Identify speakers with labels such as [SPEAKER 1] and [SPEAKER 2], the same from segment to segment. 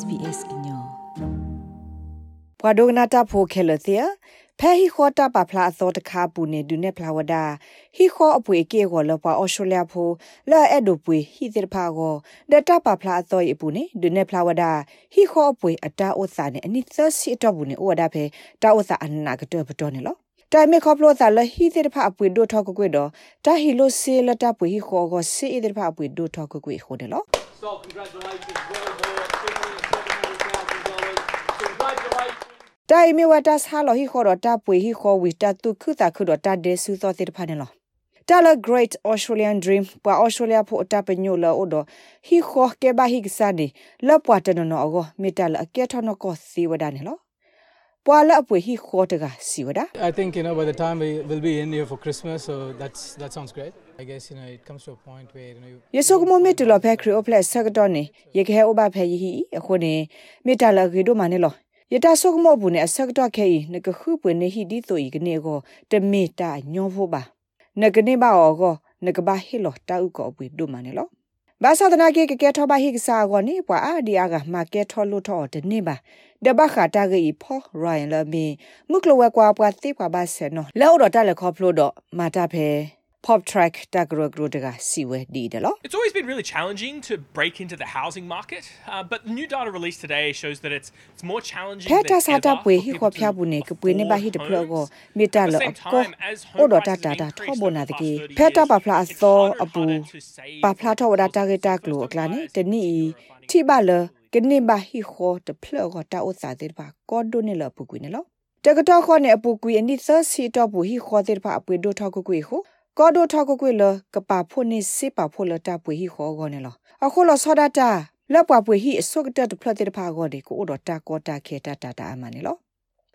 [SPEAKER 1] SBS ကညော
[SPEAKER 2] ပဝဒိုနာတာဖိုခဲလသီဖဲဟီခေါ်တာပပလာသောတခါပူနေဒုနေဖလာဝဒဟီခေါ်အပွေကေကိုလပအော်စတြေးလျဖိုလာအဲ့ဒိုပွေဟီသစ်ဖာကိုဒတာပပလာသောယပူနေဒုနေဖလာဝဒဟီခေါ်အပွေအတာဥစာနေအနိသစီတော့ဘူးနေဩဝဒဖဲတာဥစာအနာကတဲ့ဘတော်နေလောတိုင်မေခေါပလိုသာလဟီသစ်ဖာအပွေဒိုထောက်ကွေတော့တာဟီလိုဆေလတာပွေဟီခေါ်ကိုဆေသစ်ဖာအပွေဒိုထောက်ကွေခိုတယ်လော So congratulations well more တိုင်မီဝတာဆာလဟီခေါ်တော့တာပွေဟီခေါ်ဝီတာတုခုတာခုတော့တာဒေဆူသောတိဖာနေလောတာလ great australian dream ပွာ australia ဖို့တာပညိုလောဒဟီခေါ်ကေဘာဟီကဆာဒီလပွာတနနောအောမီတာလအကဲထနကောစီဝဒနေလော ပွာလအပွေဟီခေါ်တကစီဝဒ
[SPEAKER 3] I think you know by the time we will be in here for Christmas so that's that sounds great I guess you know it comes to a point where you know
[SPEAKER 2] ယေဆုကမမေတူလဖက်ခရီအိုဖလက်ဆက်တော့နေယေခဲအိုဘဖဲယီဟီအခုနေမီတာလဂီဒိုမနေလောယတာဆုကမောဘူးနဲ့အဆက်တော့ခဲနကခုပွေနေဟိဒီဆိုဤကနေကိုတမေတာညောဖို့ပါနကနေပါအောကိုနကဘာဟီလောတာဥကောပွေဒုမနေလော ဘာသာဒနာကေကေထောဘာဟိကစာကိုနေပွာအာဒီယာကမာကေထောလို့ထောတနေပါဒဘခတာဂီဖောရိုင်လမီမုကလဝကွာပွာတိပွာဘာဆေနောလောတော့တလက်ခေါဖလို့တော့မာတာဖဲ pop track tagrogrodega siwe di delo
[SPEAKER 4] It's always been really challenging to break into the housing market uh, but new data released today shows that it's it's more challenging
[SPEAKER 2] Peta sata pwe hi khwa phya bu ne ke pwe ne ba hi de phlo go meta lo ko o do ta ta ta tho bo na de ke peta ba phla so apu ba phla tho da ta ge ta klo kla ne de ni ti ba lo ke ni ba hi kho de phlo go ta o sa de ba ko do ne lo pu ku ne lo တကတော့ခေါနဲ့အပူကွေအနိသစီတော့ဘူးဟိခေါ်တဲ့ဖအပွေဒိုထောက်ကွေဟု ကောဒိုထောက်ကွေလကပါဖို့နေစေပါဖို့လတာပွေဟိခေါ်ကောနေလောအခုလောစောဒတာလက်ပွားပွေဟိအစုကတတဖလက်တဲ့ဖာကောဒီကိုတော့တာကောတာခေတာတာတာအမနေလော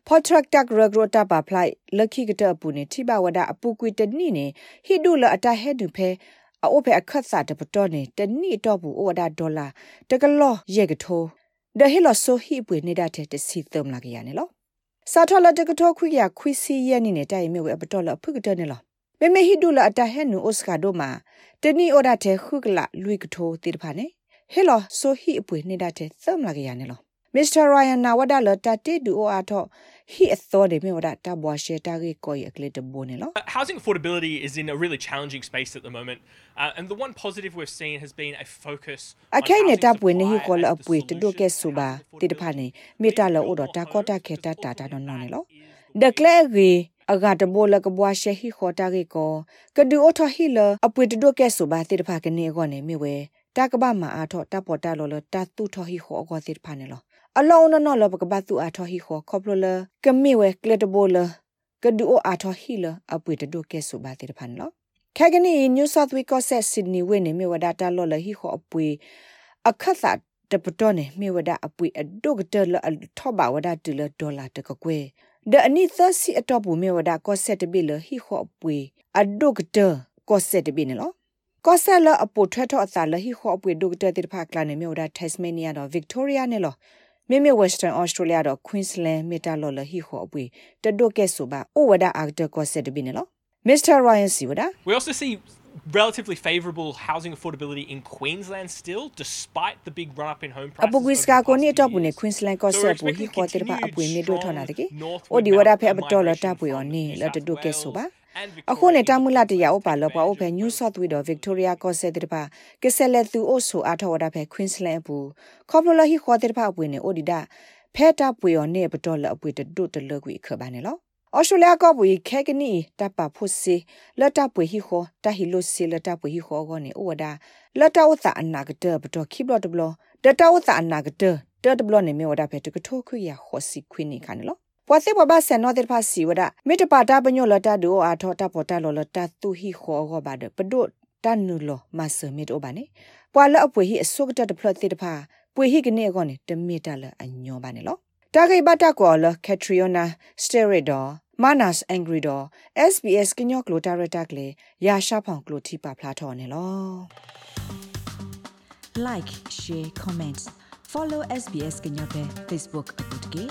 [SPEAKER 2] Potrak tak regrota pa plai lakhi gata pu ne thiba wada apu kwi tani ne hidu la ata hedu phe a o phe akhat sa de pato ne tani to bu o wada dollar takalo ye gatho de hilo so hi pwe ne da the te si thum la ya ne lo sa thola de gatho khwi ya khwi si ye ni ne tai me we pato la phu gata ne lo မေ မေဟီဒူလာအတဟဲနူအိုစကာဒိုမာတနီအော်ဒါတဲ့ခုကလာလွိကထိုတိတဖာနေဟဲလောဆိုဟီအပွေနေတာတဲ့သမလာကရနေလောမစ္စတာရိုင်ယန်နာဝဒါလတာတေဒူအိုအာထော he thought de me wada ta bwa she ta ge ko ye kle de bone lo
[SPEAKER 4] housing affordability is in a really challenging space at the moment uh, and the one positive we've seen has been a focus
[SPEAKER 2] akai ne ta pwe ne hi ko la apwe to do ke su ba ti de pha ne me ta lo o do ta ko ta khe ta ta ta no no ne lo de kle ge အဂါတဘောလကဘွားရှေဟီခေါ်တာကေကောကဒူအထဟီလအပွေတဒိုကဲဆိုပါတိတဖာကနေကောနေမိဝဲတကဘာမာအာထောတပေါ်တလောလတတူထဟီခေါ်ကောတိတဖာနေလောအလောနနောလဘကဘတူအာထဟီခေါ်ခေါပလလကမိဝဲကလက်တဘောလကဒူအာထဟီလအပွေတဒိုကဲဆိုပါတိတဖာနေလောခဲကနီ New South Wales ကဆက် Sydney ဝဲနေမိဝဒတာလောလဟီခေါ်အပွေအခတ်သာတပတော်နေမိဝဒအပွေအဒုကတလထောပါဝဒတူလဒေါ်လာတကကွဲဒအနိသစီအတော့ဘူးမေဝဒကောဆက်တပိလဟိခောပွေအဒုကတကောဆက် တပိနေလောကောဆက်လအပိုထွဲထောအစာလဟိခောပွေဒုကတတိဖာကလာနေမေဝဒတက်စမေနီယာတော့ဗစ်တိုးရီယာနေလောမေမေဝက်စတန်အော်စတြေးလျတော့ကွင်းစလန်မီတာလော်လဟိခောအပွေတဒုကဲဆိုပါအိုဝဒအာဒကောဆက်တပိနေလော Mr. Ryan Siwada
[SPEAKER 4] We also see relatively favourable housing affordability in Queensland still, despite the big run up in home prices.
[SPEAKER 2] Abu Gwiska ko ni top ne Queensland ko se bu hi ko tir ba abu ni do thona de ke. O di wada phe ab dollar ta bu yo ni la de do ke so ba. အခုနေတာမူလာတရဥပါလောပါဥဖဲ New South Wales တော့ Victoria ကောဆက်တဲ့ပါကဆက်လက်သူအိုဆိုအားထော်တာဖဲ Queensland ဘူးခေါပလလဟီခေါ်တဲ့ပါအပွေနေအိုဒီတာဖဲတာပွေရောနေပတော်လအပွေတဒုတလကွေခပါနေလော ဩစတြေးလျကပွေခဲကနီတပဖို့စီလတပွေဟီခိုတဟီလိုစီလတပွေဟီခိုကောနေဩဝဒလတဝသအနာကတဘတော်ခိဘလတဘလတတဝသအနာကတတတဘလနေမေဝဒဖက်တကထိုခွေရခောစီခွိနေခါနေလောပွာစေဘဘဆန်နောတဲ့ဖာစီဝဒမေတပါတာပညောလတဒိုအာထောတပေါ်တလောလတသူဟီခောကောပါဒပဒုတန်နုလောမဆမီတိုဘာနေပွာလအပွေဟီအစုကတတဖလတဲ့တဖာပွေဟီကနေကောနေတမီတလအညောပါနေလောတာဂိဘတာကောလကက်ထရီယိုနာစတေရီဒေါ် manas angry do sbs ကညောကလိုတာရတာကလေရာရှာဖောင်ကလိုတီပါဖလာထော်နေလော
[SPEAKER 1] like share comment follow sbs ကညောပဲ facebook အပုတ်ကေ